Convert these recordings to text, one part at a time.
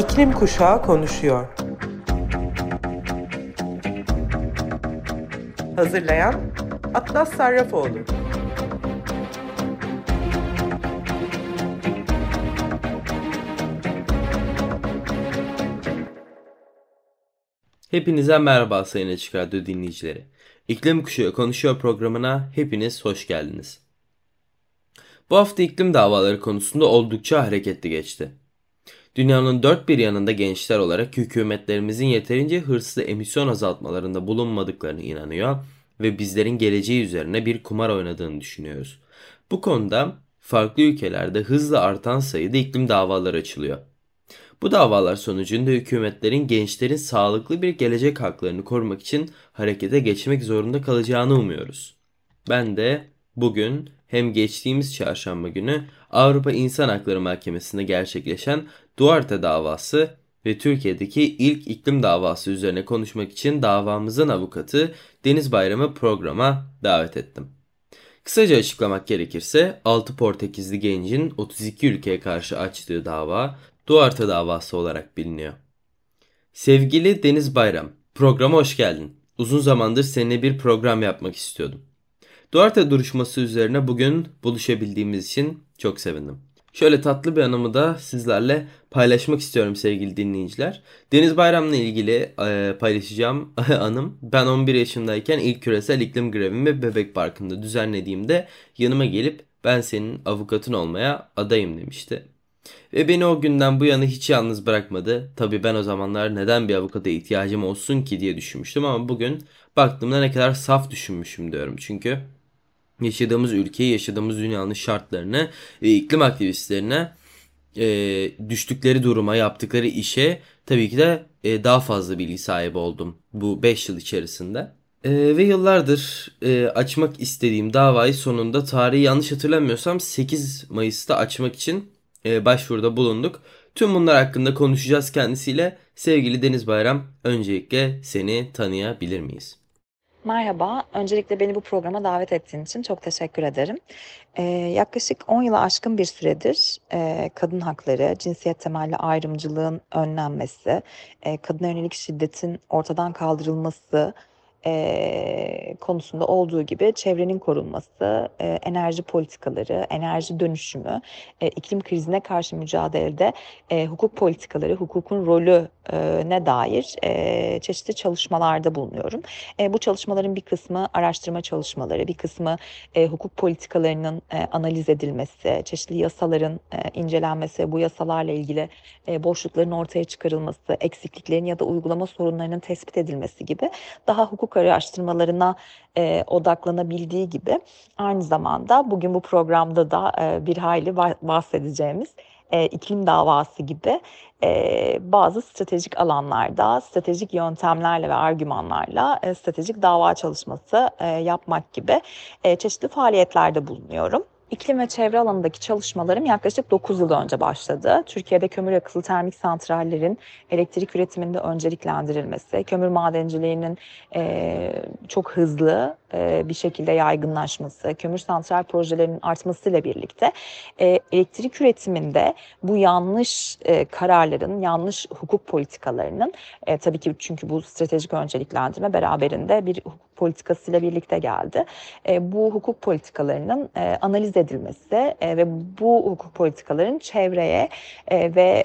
İklim Kuşağı konuşuyor. Hazırlayan Atlas Sarrafoğlu. Hepinize merhaba Sayın Açık Radyo dinleyicileri. İklim Kuşağı Konuşuyor programına hepiniz hoş geldiniz. Bu hafta iklim davaları konusunda oldukça hareketli geçti. Dünyanın dört bir yanında gençler olarak hükümetlerimizin yeterince hırslı emisyon azaltmalarında bulunmadıklarını inanıyor ve bizlerin geleceği üzerine bir kumar oynadığını düşünüyoruz. Bu konuda farklı ülkelerde hızla artan sayıda iklim davaları açılıyor. Bu davalar sonucunda hükümetlerin gençlerin sağlıklı bir gelecek haklarını korumak için harekete geçmek zorunda kalacağını umuyoruz. Ben de bugün hem geçtiğimiz çarşamba günü Avrupa İnsan Hakları Mahkemesi'nde gerçekleşen Duarte davası ve Türkiye'deki ilk iklim davası üzerine konuşmak için davamızın avukatı Deniz Bayram'ı programa davet ettim. Kısaca açıklamak gerekirse 6 Portekizli gencin 32 ülkeye karşı açtığı dava Duarte davası olarak biliniyor. Sevgili Deniz Bayram, programa hoş geldin. Uzun zamandır seninle bir program yapmak istiyordum. Duarte duruşması üzerine bugün buluşabildiğimiz için çok sevindim. Şöyle tatlı bir anımı da sizlerle paylaşmak istiyorum sevgili dinleyiciler. Deniz Bayram'la ilgili e, paylaşacağım anım. Ben 11 yaşındayken ilk küresel iklim grevimi Bebek Parkı'nda düzenlediğimde yanıma gelip ben senin avukatın olmaya adayım demişti. Ve beni o günden bu yana hiç yalnız bırakmadı. Tabi ben o zamanlar neden bir avukata ihtiyacım olsun ki diye düşünmüştüm ama bugün baktığımda ne kadar saf düşünmüşüm diyorum. Çünkü yaşadığımız ülkeyi, yaşadığımız dünyanın şartlarını ve iklim aktivistlerine e, düştükleri duruma, yaptıkları işe tabii ki de e, daha fazla bilgi sahibi oldum bu 5 yıl içerisinde. E, ve yıllardır e, açmak istediğim davayı sonunda tarihi yanlış hatırlamıyorsam 8 Mayıs'ta açmak için e, başvuruda bulunduk. Tüm bunlar hakkında konuşacağız kendisiyle. Sevgili Deniz Bayram, öncelikle seni tanıyabilir miyiz? Merhaba, öncelikle beni bu programa davet ettiğin için çok teşekkür ederim. Ee, yaklaşık 10 yıla aşkın bir süredir e, kadın hakları, cinsiyet temelli ayrımcılığın önlenmesi, e, kadına yönelik şiddetin ortadan kaldırılması, e, konusunda olduğu gibi çevrenin korunması, e, enerji politikaları, enerji dönüşümü, e, iklim krizine karşı mücadelede e, hukuk politikaları, hukukun rolü e, ne dair e, çeşitli çalışmalarda bulunuyorum. E, bu çalışmaların bir kısmı araştırma çalışmaları, bir kısmı e, hukuk politikalarının e, analiz edilmesi, çeşitli yasaların e, incelenmesi, bu yasalarla ilgili e, boşlukların ortaya çıkarılması, eksikliklerin ya da uygulama sorunlarının tespit edilmesi gibi daha hukuk hukuk araştırmalarına e, odaklanabildiği gibi aynı zamanda bugün bu programda da e, bir hayli bahsedeceğimiz e, iklim davası gibi e, bazı stratejik alanlarda stratejik yöntemlerle ve argümanlarla e, stratejik dava çalışması e, yapmak gibi e, çeşitli faaliyetlerde bulunuyorum. İklim ve çevre alanındaki çalışmalarım yaklaşık 9 yıl önce başladı. Türkiye'de kömür yakıtlı termik santrallerin elektrik üretiminde önceliklendirilmesi, kömür madenciliğinin e, çok hızlı e, bir şekilde yaygınlaşması, kömür santral projelerinin artmasıyla birlikte e, elektrik üretiminde bu yanlış e, kararların, yanlış hukuk politikalarının tabii ki çünkü bu stratejik önceliklendirme beraberinde bir hukuk politikasıyla birlikte geldi. Bu hukuk politikalarının analiz edilmesi ve bu hukuk politikaların çevreye ve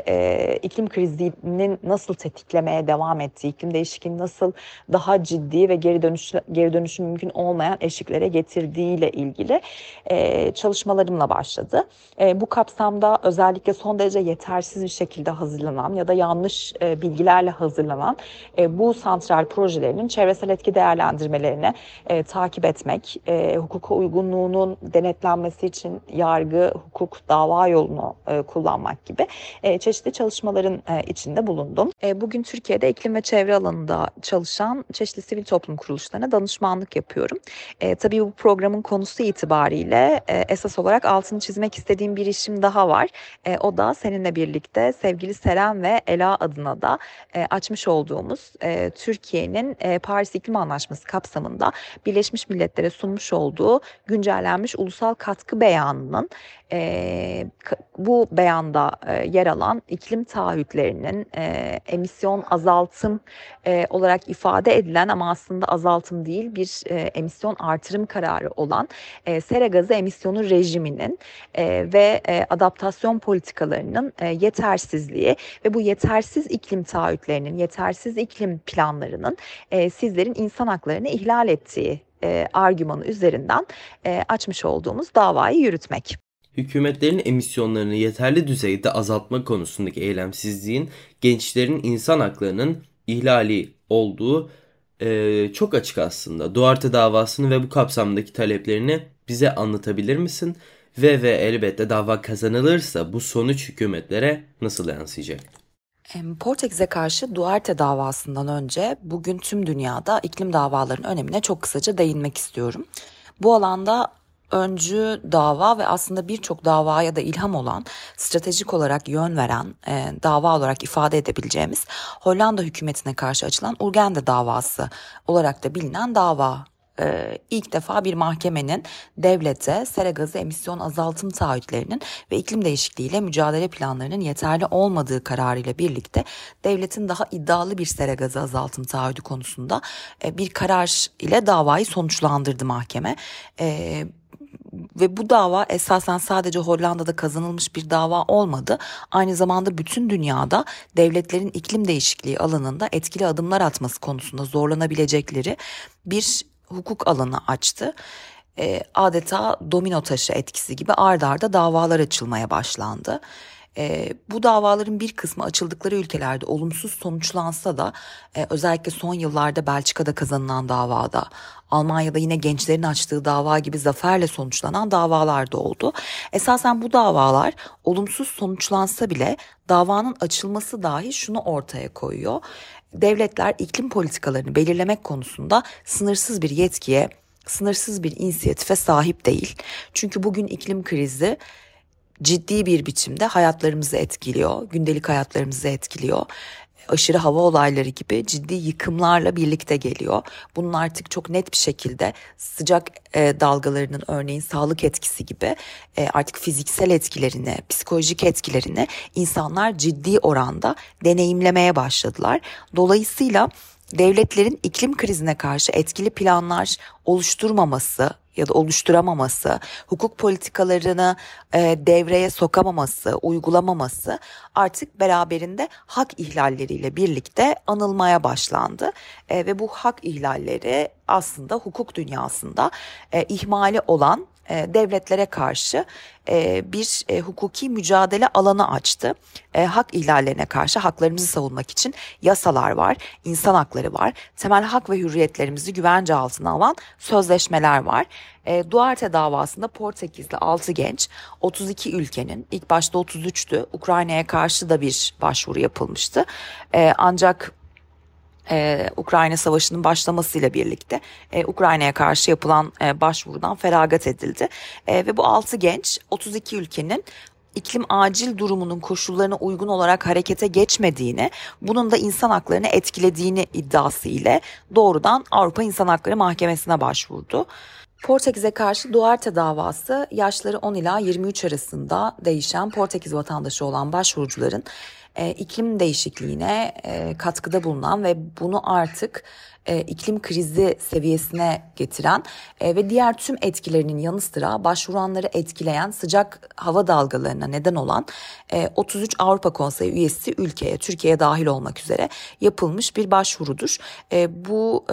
iklim krizinin nasıl tetiklemeye devam ettiği, iklim değişikliğini nasıl daha ciddi ve geri dönüş geri dönüşüm mümkün olmayan eşiklere getirdiğiyle ilgili e, çalışmalarımla başladı. E, bu kapsamda özellikle son derece yetersiz bir şekilde hazırlanan ya da yanlış e, bilgilerle hazırlanan e, bu santral projelerinin çevresel etki değerlendirmelerini e, takip etmek, e, hukuka uygunluğunun denetlenmesi için yargı, hukuk, dava yolunu e, kullanmak gibi e, çeşitli çalışmaların e, içinde bulundum. E, bugün Türkiye'de iklim ve çevre alanında çalışan çeşitli sivil toplum kuruluşlarına danışmanlık yapıyorum istiyorum. E, tabii bu programın konusu itibariyle e, esas olarak altını çizmek istediğim bir işim daha var. E, o da seninle birlikte sevgili Seren ve Ela adına da e, açmış olduğumuz e, Türkiye'nin e, Paris İklim Anlaşması kapsamında Birleşmiş Milletler'e sunmuş olduğu güncellenmiş ulusal katkı beyanının e, bu beyanda e, yer alan iklim taahhütlerinin e, emisyon azaltım e, olarak ifade edilen ama aslında azaltım değil bir e, emisyon artırım kararı olan e, sera gazı emisyonu rejiminin e, ve e, adaptasyon politikalarının e, yetersizliği ve bu yetersiz iklim taahhütlerinin, yetersiz iklim planlarının e, sizlerin insan haklarını ihlal ettiği e, argümanı üzerinden e, açmış olduğumuz davayı yürütmek hükümetlerin emisyonlarını yeterli düzeyde azaltma konusundaki eylemsizliğin gençlerin insan haklarının ihlali olduğu e, çok açık aslında. Duarte davasını ve bu kapsamdaki taleplerini bize anlatabilir misin? Ve ve elbette dava kazanılırsa bu sonuç hükümetlere nasıl yansıyacak? Portekiz'e karşı Duarte davasından önce bugün tüm dünyada iklim davalarının önemine çok kısaca değinmek istiyorum. Bu alanda öncü dava ve aslında birçok davaya da ilham olan, stratejik olarak yön veren e, dava olarak ifade edebileceğimiz Hollanda hükümetine karşı açılan Urgende davası olarak da bilinen dava e, ilk defa bir mahkemenin devlete sera gazı emisyon azaltım taahhütlerinin ve iklim değişikliğiyle mücadele planlarının yeterli olmadığı kararıyla birlikte devletin daha iddialı bir sera gazı azaltım taahhüdü konusunda e, bir karar ile davayı sonuçlandırdı mahkeme. E, ve bu dava esasen sadece Hollanda'da kazanılmış bir dava olmadı. Aynı zamanda bütün dünyada devletlerin iklim değişikliği alanında etkili adımlar atması konusunda zorlanabilecekleri bir hukuk alanı açtı. E, adeta domino taşı etkisi gibi ard arda davalar açılmaya başlandı. E, bu davaların bir kısmı açıldıkları ülkelerde olumsuz sonuçlansa da e, özellikle son yıllarda Belçika'da kazanılan davada, Almanya'da yine gençlerin açtığı dava gibi zaferle sonuçlanan davalar da oldu. Esasen bu davalar olumsuz sonuçlansa bile davanın açılması dahi şunu ortaya koyuyor. Devletler iklim politikalarını belirlemek konusunda sınırsız bir yetkiye, sınırsız bir inisiyatife sahip değil. Çünkü bugün iklim krizi ciddi bir biçimde hayatlarımızı etkiliyor, gündelik hayatlarımızı etkiliyor. Aşırı hava olayları gibi ciddi yıkımlarla birlikte geliyor. Bunun artık çok net bir şekilde sıcak e, dalgalarının örneğin sağlık etkisi gibi e, artık fiziksel etkilerini, psikolojik etkilerini insanlar ciddi oranda deneyimlemeye başladılar. Dolayısıyla devletlerin iklim krizine karşı etkili planlar oluşturmaması ya da oluşturamaması, hukuk politikalarını e, devreye sokamaması, uygulamaması artık beraberinde hak ihlalleriyle birlikte anılmaya başlandı. E, ve bu hak ihlalleri aslında hukuk dünyasında e, ihmali olan e, devletlere karşı e, bir e, hukuki mücadele alanı açtı. E, hak ihlallerine karşı haklarımızı savunmak için yasalar var, insan hakları var, temel hak ve hürriyetlerimizi güvence altına alan sözleşmeler var. E, Duarte davasında Portekizli 6 genç 32 ülkenin ilk başta 33'tü Ukrayna'ya karşı da bir başvuru yapılmıştı. E, ancak ee, Ukrayna Savaşı'nın başlamasıyla birlikte e, Ukrayna'ya karşı yapılan e, başvurudan feragat edildi. E, ve bu 6 genç 32 ülkenin iklim acil durumunun koşullarına uygun olarak harekete geçmediğini, bunun da insan haklarını etkilediğini iddiası ile doğrudan Avrupa İnsan Hakları Mahkemesi'ne başvurdu. Portekiz'e karşı Duarte davası yaşları 10 ila 23 arasında değişen Portekiz vatandaşı olan başvurucuların e, iklim değişikliğine e, katkıda bulunan ve bunu artık e, iklim krizi seviyesine getiren ve diğer tüm etkilerinin yanı sıra başvuranları etkileyen sıcak hava dalgalarına neden olan e, 33 Avrupa Konseyi üyesi ülkeye, Türkiye'ye dahil olmak üzere yapılmış bir başvurudur. Bu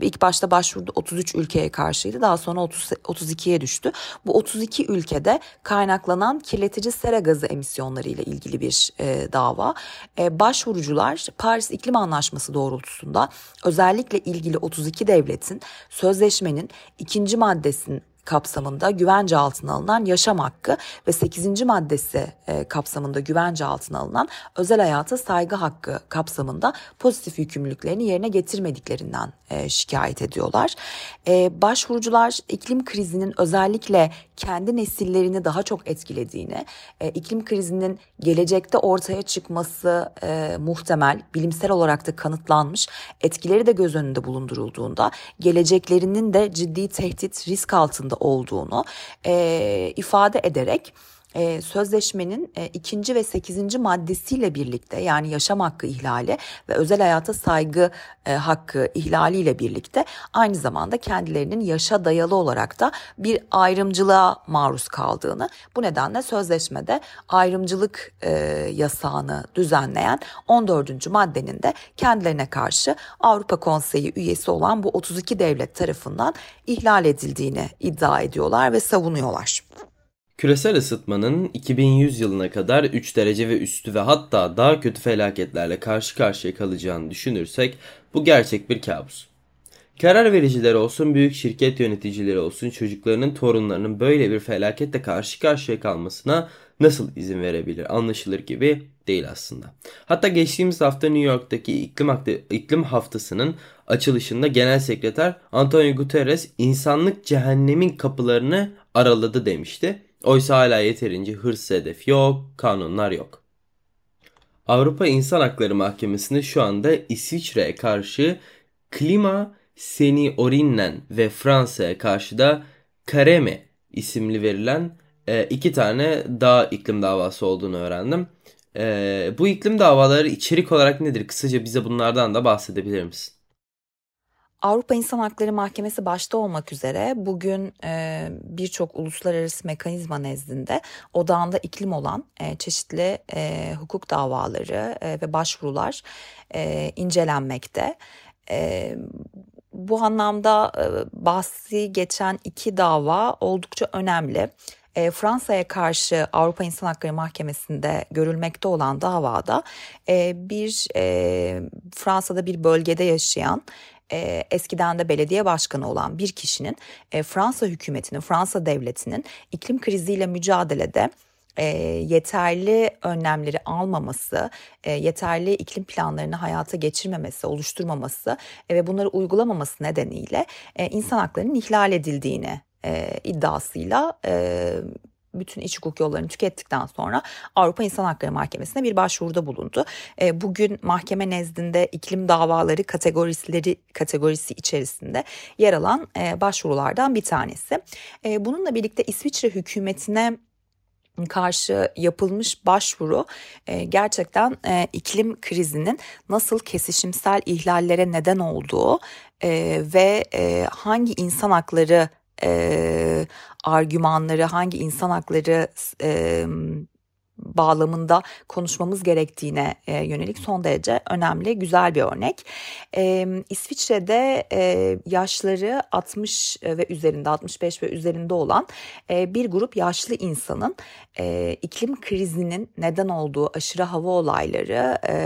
ilk başta başvuruda 33 ülkeye karşıydı, daha sonra 30, 32'ye düştü. Bu 32 ülkede kaynaklanan kirletici sera gazı emisyonları ile ilgili bir dava. E, başvurucular Paris İklim Anlaşması doğrultusunda özellikle ilgili 32 devletin sözleşmenin ikinci maddesinin kapsamında güvence altına alınan yaşam hakkı ve 8. maddesi e, kapsamında güvence altına alınan özel hayata saygı hakkı kapsamında pozitif yükümlülüklerini yerine getirmediklerinden e, şikayet ediyorlar. E, başvurucular iklim krizinin özellikle kendi nesillerini daha çok etkilediğini, iklim krizinin gelecekte ortaya çıkması muhtemel, bilimsel olarak da kanıtlanmış, etkileri de göz önünde bulundurulduğunda geleceklerinin de ciddi tehdit, risk altında olduğunu e, ifade ederek e, sözleşmenin e, ikinci ve sekizinci maddesiyle birlikte yani yaşam hakkı ihlali ve özel hayata saygı e, hakkı ihlaliyle birlikte aynı zamanda kendilerinin yaşa dayalı olarak da bir ayrımcılığa maruz kaldığını bu nedenle sözleşmede ayrımcılık e, yasağını düzenleyen 14. maddenin de kendilerine karşı Avrupa Konseyi üyesi olan bu 32 devlet tarafından ihlal edildiğini iddia ediyorlar ve savunuyorlar. Küresel ısıtmanın 2100 yılına kadar 3 derece ve üstü ve hatta daha kötü felaketlerle karşı karşıya kalacağını düşünürsek bu gerçek bir kabus. Karar vericiler olsun, büyük şirket yöneticileri olsun çocuklarının torunlarının böyle bir felaketle karşı karşıya kalmasına nasıl izin verebilir anlaşılır gibi değil aslında. Hatta geçtiğimiz hafta New York'taki iklim, iklim haftasının açılışında Genel Sekreter Antonio Guterres insanlık cehennemin kapılarını araladı demişti Oysa hala yeterince hırs hedef yok, kanunlar yok. Avrupa İnsan Hakları Mahkemesi'nde şu anda İsviçre'ye karşı Klima Seni Orinnen ve Fransa'ya karşı da Kareme isimli verilen e, iki tane dağ iklim davası olduğunu öğrendim. E, bu iklim davaları içerik olarak nedir? Kısaca bize bunlardan da bahsedebilir misin? Avrupa İnsan Hakları Mahkemesi başta olmak üzere bugün e, birçok uluslararası mekanizma nezdinde odağında iklim olan e, çeşitli e, hukuk davaları ve başvurular incelenmekte. Bu anlamda e, bahsi geçen iki dava oldukça önemli. Fransa'ya karşı Avrupa İnsan Hakları Mahkemesi'nde görülmekte olan davada bir Fransa'da bir bölgede yaşayan e, eskiden de belediye başkanı olan bir kişinin e, Fransa hükümetinin, Fransa devletinin iklim kriziyle mücadelede e, yeterli önlemleri almaması, e, yeterli iklim planlarını hayata geçirmemesi, oluşturmaması e, ve bunları uygulamaması nedeniyle e, insan haklarının ihlal edildiğini e, iddiasıyla e, bütün iç hukuk yollarını tükettikten sonra Avrupa İnsan Hakları Mahkemesi'ne bir başvuruda bulundu. E, bugün mahkeme nezdinde iklim davaları kategorileri kategorisi içerisinde yer alan e, başvurulardan bir tanesi. E, bununla birlikte İsviçre hükümetine karşı yapılmış başvuru e, gerçekten e, iklim krizinin nasıl kesişimsel ihlallere neden olduğu e, ve hangi insan hakları e, argümanları, hangi insan hakları e, bağlamında konuşmamız gerektiğine e, yönelik son derece önemli, güzel bir örnek. E, İsviçre'de e, yaşları 60 ve üzerinde, 65 ve üzerinde olan e, bir grup yaşlı insanın e, iklim krizinin neden olduğu aşırı hava olayları e,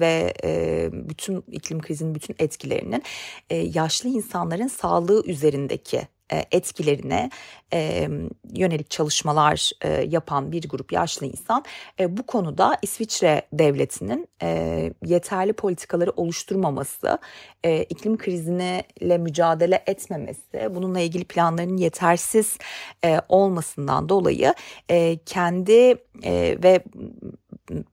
ve e, bütün iklim krizinin bütün etkilerinin e, yaşlı insanların sağlığı üzerindeki etkilerine e, yönelik çalışmalar e, yapan bir grup yaşlı insan. E, bu konuda İsviçre devletinin e, yeterli politikaları oluşturmaması, e, iklim kriziyle mücadele etmemesi, bununla ilgili planların yetersiz e, olmasından dolayı e, kendi e, ve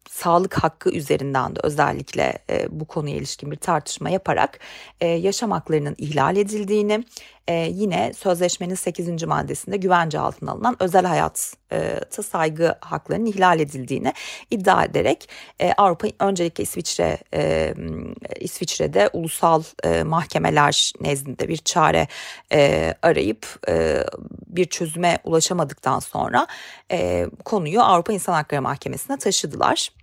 sağlık hakkı üzerinden de özellikle e, bu konuya ilişkin bir tartışma yaparak e, yaşam haklarının ihlal edildiğini, e, yine sözleşmenin 8. maddesinde güvence altına alınan özel hayata saygı haklarının ihlal edildiğini iddia ederek e, Avrupa öncelikle İsviçre e, İsviçre'de ulusal e, mahkemeler nezdinde bir çare e, arayıp e, bir çözüme ulaşamadıktan sonra e, konuyu Avrupa İnsan Hakları Mahkemesi'ne taşıdılar.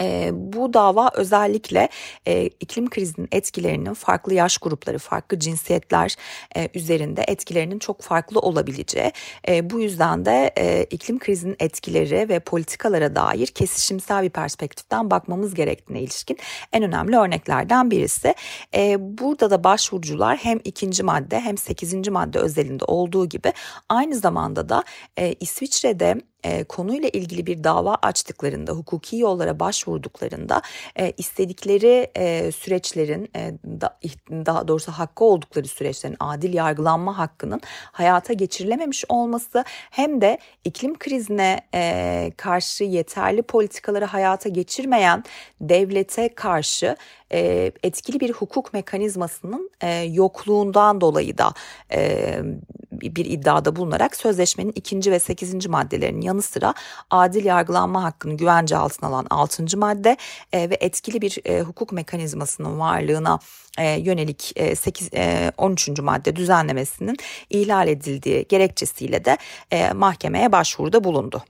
E, bu dava özellikle e, iklim krizinin etkilerinin farklı yaş grupları, farklı cinsiyetler e, üzerinde etkilerinin çok farklı olabileceği. E, bu yüzden de e, iklim krizinin etkileri ve politikalara dair kesişimsel bir perspektiften bakmamız gerektiğine ilişkin en önemli örneklerden birisi. E, burada da başvurucular hem ikinci madde hem sekizinci madde özelinde olduğu gibi aynı zamanda da e, İsviçre'de e, konuyla ilgili bir dava açtıklarında, hukuki yollara başvurduklarında e, istedikleri e, süreçlerin, e, da, daha doğrusu hakkı oldukları süreçlerin adil yargılanma hakkının hayata geçirilememiş olması hem de iklim krizine e, karşı yeterli politikaları hayata geçirmeyen devlete karşı e, etkili bir hukuk mekanizmasının e, yokluğundan dolayı da e, bir iddiada bulunarak sözleşmenin ikinci ve sekizinci maddelerinin yanı sıra adil yargılanma hakkını güvence altına alan altıncı madde e, ve etkili bir e, hukuk mekanizmasının varlığına e, yönelik e, 8, e, 13. madde düzenlemesinin ihlal edildiği gerekçesiyle de e, mahkemeye başvuruda bulundu.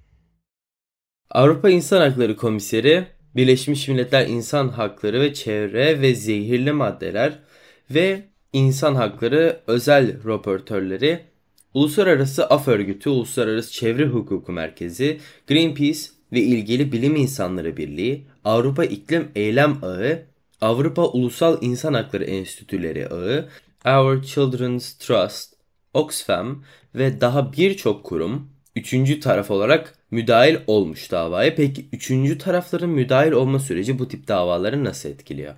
Avrupa İnsan Hakları Komiseri Birleşmiş Milletler İnsan Hakları ve Çevre ve Zehirli Maddeler ve İnsan Hakları Özel Raportörleri Uluslararası Af Örgütü, Uluslararası Çevre Hukuku Merkezi, Greenpeace ve ilgili bilim insanları birliği, Avrupa İklim Eylem Ağı, Avrupa Ulusal İnsan Hakları Enstitüleri Ağı, Our Children's Trust, Oxfam ve daha birçok kurum üçüncü taraf olarak müdahil olmuş davaya. Peki üçüncü tarafların müdahil olma süreci bu tip davaları nasıl etkiliyor?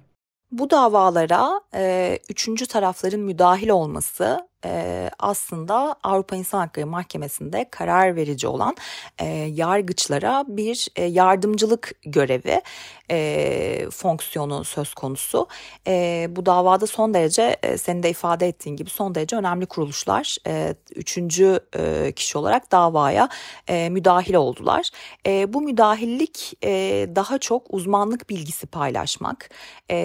Bu davalara e, üçüncü tarafların müdahil olması e, aslında Avrupa İnsan Hakları Mahkemesi'nde karar verici olan e, yargıçlara bir e, yardımcılık görevi e, fonksiyonu söz konusu. E, bu davada son derece e, senin de ifade ettiğin gibi son derece önemli kuruluşlar e, üçüncü e, kişi olarak davaya e, müdahil oldular. E, bu müdahillik e, daha çok uzmanlık bilgisi paylaşmak e,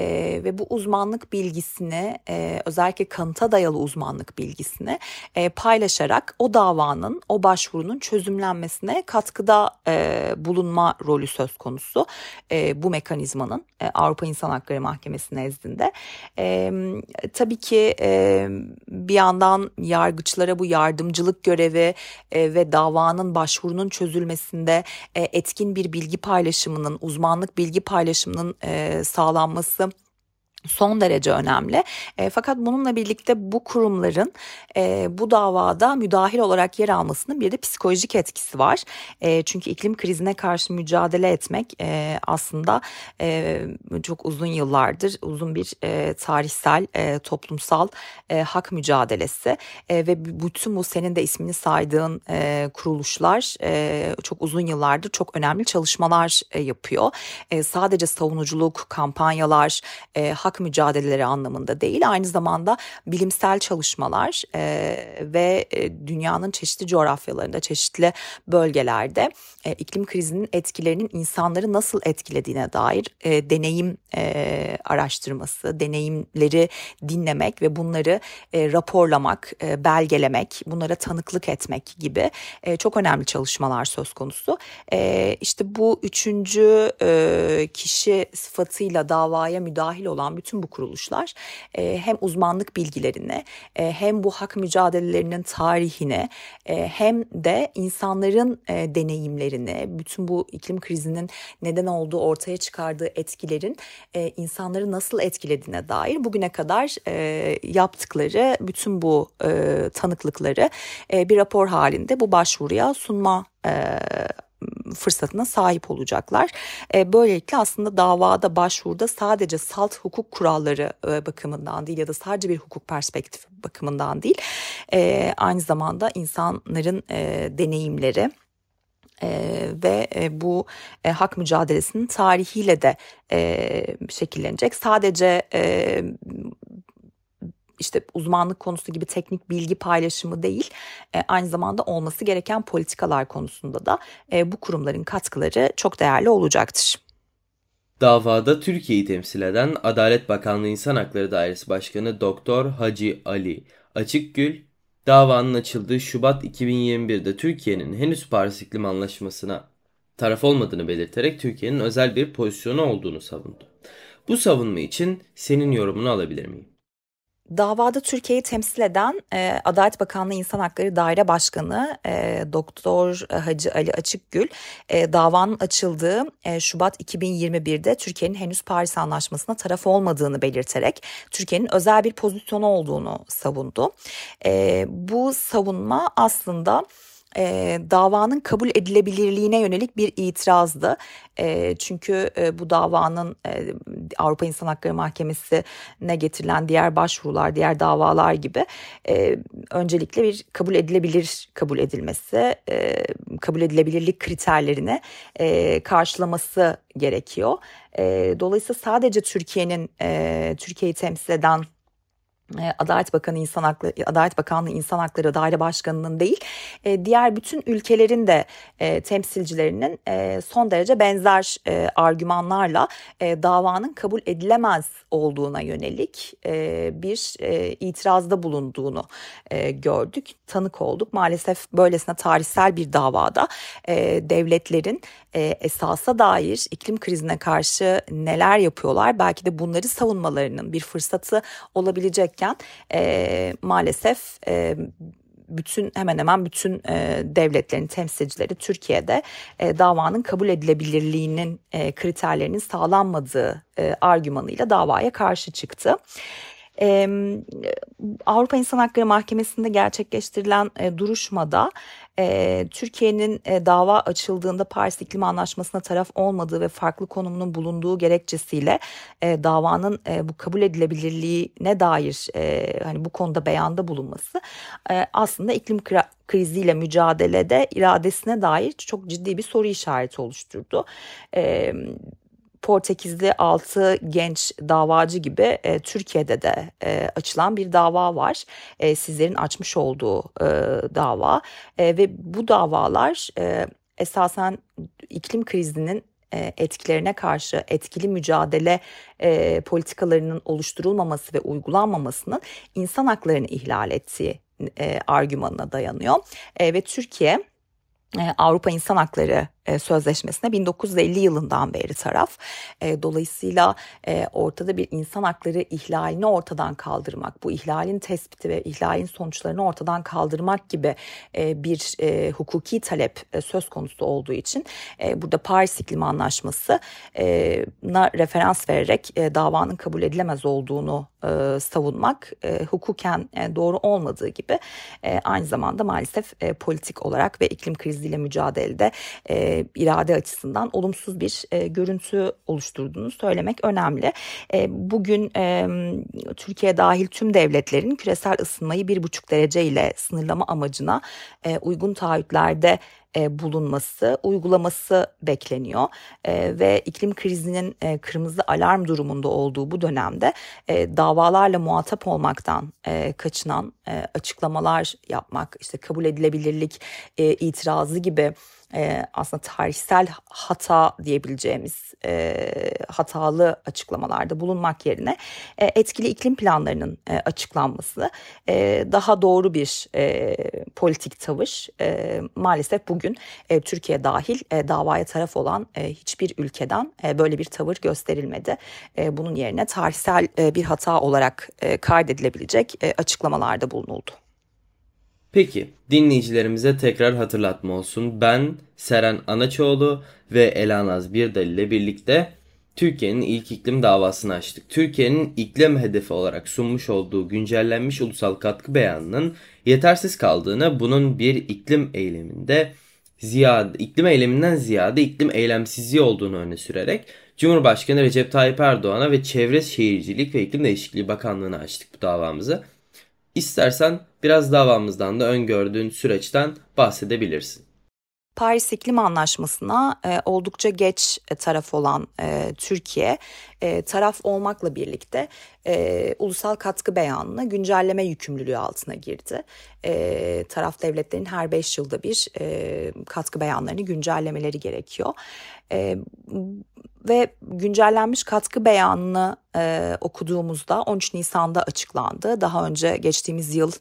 ve bu uzmanlık bilgisini e, özellikle kanıta dayalı uzmanlık bilgisini e, paylaşarak o davanın, o başvurunun çözümlenmesine katkıda e, bulunma rolü söz konusu. E, bu mekanizmanın e, Avrupa İnsan Hakları Mahkemesi nezdinde. E, tabii ki e, bir yandan yargıçlara bu yardımcılık görevi e, ve davanın başvurunun çözülmesinde e, etkin bir bilgi paylaşımının, uzmanlık bilgi paylaşımının e, sağlanması son derece önemli. E, fakat bununla birlikte bu kurumların e, bu davada müdahil olarak yer almasının bir de psikolojik etkisi var. E, çünkü iklim krizine karşı mücadele etmek e, aslında e, çok uzun yıllardır uzun bir e, tarihsel e, toplumsal e, hak mücadelesi e, ve bütün bu senin de ismini saydığın e, kuruluşlar e, çok uzun yıllardır çok önemli çalışmalar e, yapıyor. E, sadece savunuculuk, kampanyalar, e, hak hak mücadeleleri anlamında değil aynı zamanda bilimsel çalışmalar e, ve e, dünyanın çeşitli coğrafyalarında çeşitli bölgelerde e, iklim krizinin etkilerinin insanları nasıl etkilediğine dair e, deneyim e, araştırması, deneyimleri dinlemek ve bunları e, raporlamak, e, belgelemek, bunlara tanıklık etmek gibi e, çok önemli çalışmalar söz konusu. E, işte bu üçüncü e, kişi sıfatıyla davaya müdahil olan bütün bu kuruluşlar e, hem uzmanlık bilgilerini e, hem bu hak mücadelelerinin tarihini e, hem de insanların e, deneyimlerini, bütün bu iklim krizinin neden olduğu ortaya çıkardığı etkilerin e, insanları nasıl etkilediğine dair bugüne kadar e, yaptıkları bütün bu e, tanıklıkları e, bir rapor halinde bu başvuruya sunma e, fırsatına sahip olacaklar. E, böylelikle aslında davada başvuruda sadece salt hukuk kuralları e, bakımından değil ya da sadece bir hukuk perspektifi bakımından değil e, aynı zamanda insanların deneyimleri ve bu hak mücadelesinin tarihiyle de şekillenecek. Sadece işte uzmanlık konusu gibi teknik bilgi paylaşımı değil e, aynı zamanda olması gereken politikalar konusunda da e, bu kurumların katkıları çok değerli olacaktır. Davada Türkiye'yi temsil eden Adalet Bakanlığı İnsan Hakları Dairesi Başkanı Doktor Hacı Ali Açıkgül, davanın açıldığı Şubat 2021'de Türkiye'nin henüz Paris İklim Anlaşması'na taraf olmadığını belirterek Türkiye'nin özel bir pozisyonu olduğunu savundu. Bu savunma için senin yorumunu alabilir miyim? Davada Türkiye'yi temsil eden e, Adalet Bakanlığı İnsan Hakları Daire Başkanı e, Doktor Hacı Ali Açıkgül e, davanın açıldığı e, Şubat 2021'de Türkiye'nin henüz Paris Anlaşması'na taraf olmadığını belirterek Türkiye'nin özel bir pozisyonu olduğunu savundu. E, bu savunma aslında e, davanın kabul edilebilirliğine yönelik bir itirazdı. E, çünkü e, bu davanın e, Avrupa İnsan Hakları Mahkemesi'ne getirilen diğer başvurular, diğer davalar gibi e, öncelikle bir kabul edilebilir kabul edilmesi, e, kabul edilebilirlik kriterlerini e, karşılaması gerekiyor. E, dolayısıyla sadece Türkiye'nin e, Türkiye'yi temsil eden Adalet Bakanı İnsan Hakları Adalet Bakanlığı İnsan Hakları Daire Başkanı'nın değil e, diğer bütün ülkelerin de e, temsilcilerinin son derece benzer argümanlarla davanın kabul edilemez olduğuna yönelik bir itirazda bulunduğunu gördük, tanık olduk. Maalesef böylesine tarihsel bir davada devletlerin esasa dair iklim krizine karşı neler yapıyorlar belki de bunları savunmalarının bir fırsatı olabilecek yaparken e, maalesef e, bütün hemen hemen bütün e, devletlerin temsilcileri Türkiye'de e, davanın kabul edilebilirliğinin e, kriterlerinin sağlanmadığı e, argümanıyla davaya karşı çıktı. E, Avrupa İnsan Hakları Mahkemesi'nde gerçekleştirilen e, duruşmada e, Türkiye'nin e, dava açıldığında Paris İklim Anlaşması'na taraf olmadığı ve farklı konumunun bulunduğu gerekçesiyle e, davanın e, bu kabul edilebilirliğine dair e, hani bu konuda beyanda bulunması e, aslında iklim kriziyle mücadelede iradesine dair çok ciddi bir soru işareti oluşturdu. E, Portekizli 6 genç davacı gibi e, Türkiye'de de e, açılan bir dava var. E, sizlerin açmış olduğu e, dava e, ve bu davalar e, esasen iklim krizinin e, etkilerine karşı etkili mücadele e, politikalarının oluşturulmaması ve uygulanmamasının insan haklarını ihlal ettiği e, argümanına dayanıyor. E, ve Türkiye e, Avrupa İnsan Hakları e, sözleşmesine 1950 yılından beri taraf. E, dolayısıyla e, ortada bir insan hakları ihlalini ortadan kaldırmak, bu ihlalin tespiti ve ihlalin sonuçlarını ortadan kaldırmak gibi bir hukuki talep söz konusu olduğu için burada Paris İklim Anlaşması'na referans vererek davanın kabul edilemez olduğunu savunmak hukuken doğru olmadığı gibi aynı zamanda maalesef politik olarak ve iklim kriziyle mücadelede irade açısından olumsuz bir e, görüntü oluşturduğunu söylemek önemli. E, bugün e, Türkiye dahil tüm devletlerin küresel ısınmayı bir buçuk derece ile sınırlama amacına e, uygun taahhütlerde e, bulunması, uygulaması bekleniyor e, ve iklim krizinin e, kırmızı alarm durumunda olduğu bu dönemde e, davalarla muhatap olmaktan e, kaçınan e, açıklamalar yapmak, işte kabul edilebilirlik e, itirazı gibi e, aslında tarihsel hata diyebileceğimiz e, hatalı açıklamalarda bulunmak yerine e, etkili iklim planlarının e, açıklanması e, daha doğru bir e, politik tavır e, maalesef bugün e, Türkiye dahil e, davaya taraf olan e, hiçbir ülkeden e, böyle bir tavır gösterilmedi. E, bunun yerine tarihsel e, bir hata olarak e, kaydedilebilecek e, açıklamalarda bulunuldu. Peki dinleyicilerimize tekrar hatırlatma olsun. Ben Seren Anaçoğlu ve Elanaz Birdal ile birlikte Türkiye'nin ilk iklim davasını açtık. Türkiye'nin iklim hedefi olarak sunmuş olduğu güncellenmiş ulusal katkı beyanının yetersiz kaldığını, bunun bir iklim eyleminde ziyade, iklim eyleminden ziyade iklim eylemsizliği olduğunu öne sürerek Cumhurbaşkanı Recep Tayyip Erdoğan'a ve Çevre Şehircilik ve İklim Değişikliği Bakanlığı'na açtık bu davamızı. İstersen biraz davamızdan da öngördüğün süreçten bahsedebilirsin. Paris İklim Anlaşması'na e, oldukça geç e, taraf olan e, Türkiye e, taraf olmakla birlikte e, ulusal katkı beyanına güncelleme yükümlülüğü altına girdi. E, taraf devletlerin her beş yılda bir e, katkı beyanlarını güncellemeleri gerekiyor. E, ve güncellenmiş katkı beyanını e, okuduğumuzda 13 Nisan'da açıklandı. Daha önce geçtiğimiz yıl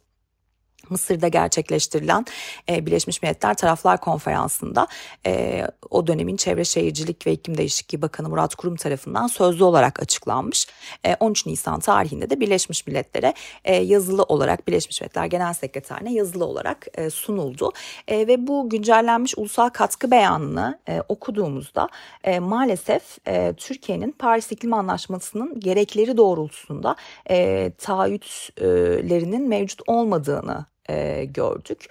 Mısır'da gerçekleştirilen e, Birleşmiş Milletler Taraflar Konferansı'nda e, o dönemin Çevre Şehircilik ve İklim Değişikliği Bakanı Murat Kurum tarafından sözlü olarak açıklanmış. E, 13 Nisan tarihinde de Birleşmiş Milletler'e e, yazılı olarak Birleşmiş Milletler Genel Sekreterine yazılı olarak e, sunuldu. E, ve bu güncellenmiş ulusal katkı beyanını e, okuduğumuzda e, maalesef e, Türkiye'nin Paris İklim Anlaşması'nın gerekleri doğrultusunda e, taahhütlerinin mevcut olmadığını e, gördük.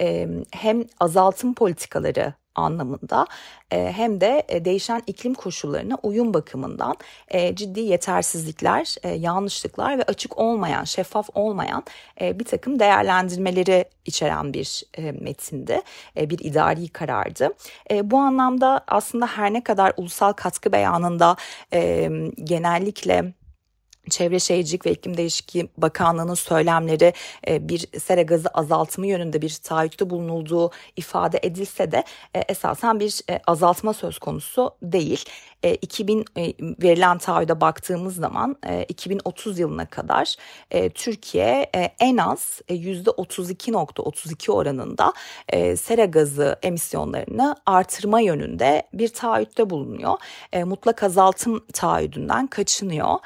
E, hem azaltım politikaları anlamında e, hem de e, değişen iklim koşullarına uyum bakımından e, ciddi yetersizlikler, yanlışlıklar ve açık olmayan, şeffaf olmayan bir takım değerlendirmeleri içeren bir e, metindi, e, bir idari karardı. Bu anlamda aslında her ne kadar ulusal katkı beyanında genellikle Çevre Şehircilik ve İklim Değişikliği Bakanlığı'nın söylemleri e, bir sera gazı azaltımı yönünde bir taahhütte bulunulduğu ifade edilse de e, esasen bir e, azaltma söz konusu değil. 2000 verilen taahhüde baktığımız zaman 2030 yılına kadar Türkiye en az %32.32 oranında sera gazı emisyonlarını artırma yönünde bir taahhütte bulunuyor. Mutlak azaltım taahhüdünden kaçınıyor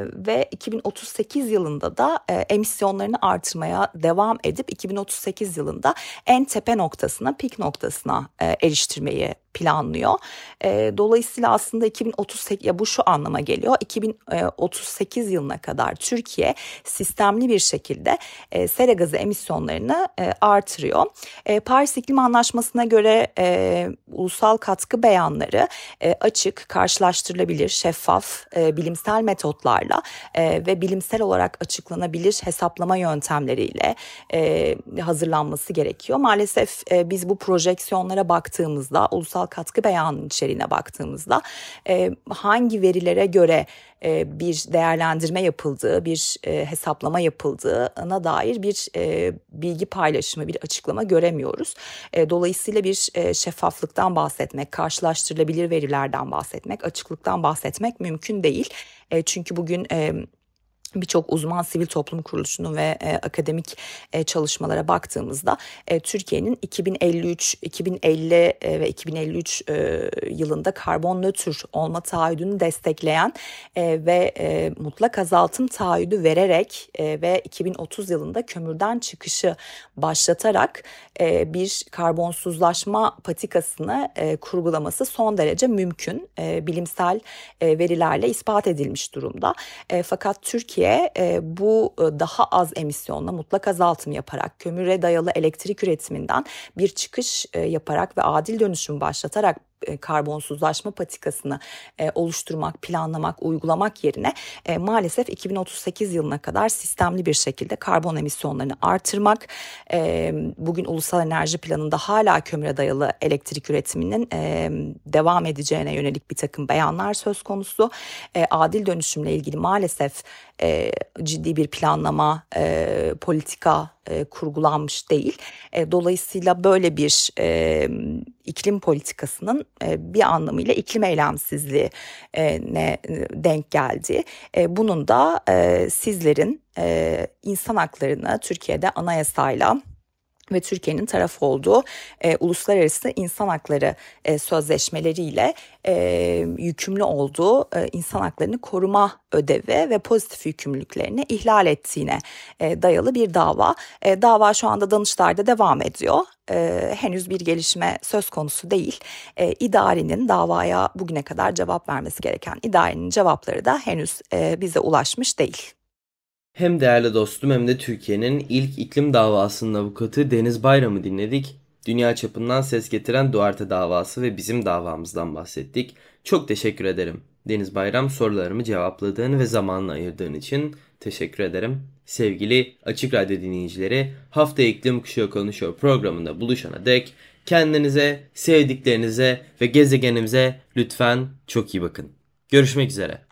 ve 2038 yılında da emisyonlarını artırmaya devam edip 2038 yılında en tepe noktasına, pik noktasına eriştirmeyi planlıyor. E, dolayısıyla aslında 2038 ya bu şu anlama geliyor. 2038 yılına kadar Türkiye sistemli bir şekilde e, sera gazı emisyonlarını e, artırıyor. E, Paris İklim Anlaşması'na göre e, ulusal katkı beyanları e, açık, karşılaştırılabilir, şeffaf, e, bilimsel metotlarla e, ve bilimsel olarak açıklanabilir hesaplama yöntemleriyle e, hazırlanması gerekiyor. Maalesef e, biz bu projeksiyonlara baktığımızda ulusal ulusal katkı beyanının içeriğine baktığımızda e, hangi verilere göre e, bir değerlendirme yapıldığı, bir e, hesaplama yapıldığına dair bir e, bilgi paylaşımı, bir açıklama göremiyoruz. E, dolayısıyla bir e, şeffaflıktan bahsetmek, karşılaştırılabilir verilerden bahsetmek, açıklıktan bahsetmek mümkün değil. E, çünkü bugün... E, birçok uzman sivil toplum kuruluşunu ve e, akademik e, çalışmalara baktığımızda e, Türkiye'nin 2053, 2050 e, ve 2053 e, yılında karbon nötr olma taahhüdünü destekleyen e, ve e, mutlak azaltım taahhüdü vererek e, ve 2030 yılında kömürden çıkışı başlatarak e, bir karbonsuzlaşma patikasını e, kurgulaması son derece mümkün. E, bilimsel e, verilerle ispat edilmiş durumda. E, fakat Türkiye Türkiye e, bu e, daha az emisyonla mutlak azaltım yaparak kömüre dayalı elektrik üretiminden bir çıkış e, yaparak ve adil dönüşüm başlatarak karbonsuzlaşma patikasını e, oluşturmak, planlamak, uygulamak yerine e, maalesef 2038 yılına kadar sistemli bir şekilde karbon emisyonlarını artırmak, e, bugün ulusal enerji planında hala kömüre dayalı elektrik üretiminin e, devam edeceğine yönelik bir takım beyanlar söz konusu. E, adil dönüşümle ilgili maalesef e, ciddi bir planlama, e, politika e, kurgulanmış değil. E, dolayısıyla böyle bir e, iklim politikasının e, bir anlamıyla iklim eylemsizliğine e, denk geldi. E, bunun da e, sizlerin e, insan haklarını Türkiye'de anayasayla ve Türkiye'nin taraf olduğu e, uluslararası insan hakları e, sözleşmeleriyle e, yükümlü olduğu e, insan haklarını koruma ödevi ve pozitif yükümlülüklerini ihlal ettiğine e, dayalı bir dava. E, dava şu anda Danıştay'da devam ediyor. E, henüz bir gelişme söz konusu değil. E, idarenin davaya bugüne kadar cevap vermesi gereken idarenin cevapları da henüz e, bize ulaşmış değil. Hem değerli dostum hem de Türkiye'nin ilk iklim davasının avukatı Deniz Bayram'ı dinledik. Dünya çapından ses getiren Duarte davası ve bizim davamızdan bahsettik. Çok teşekkür ederim. Deniz Bayram sorularımı cevapladığın ve zamanla ayırdığın için teşekkür ederim. Sevgili Açık Radyo dinleyicileri hafta iklim kuşağı konuşuyor programında buluşana dek kendinize, sevdiklerinize ve gezegenimize lütfen çok iyi bakın. Görüşmek üzere.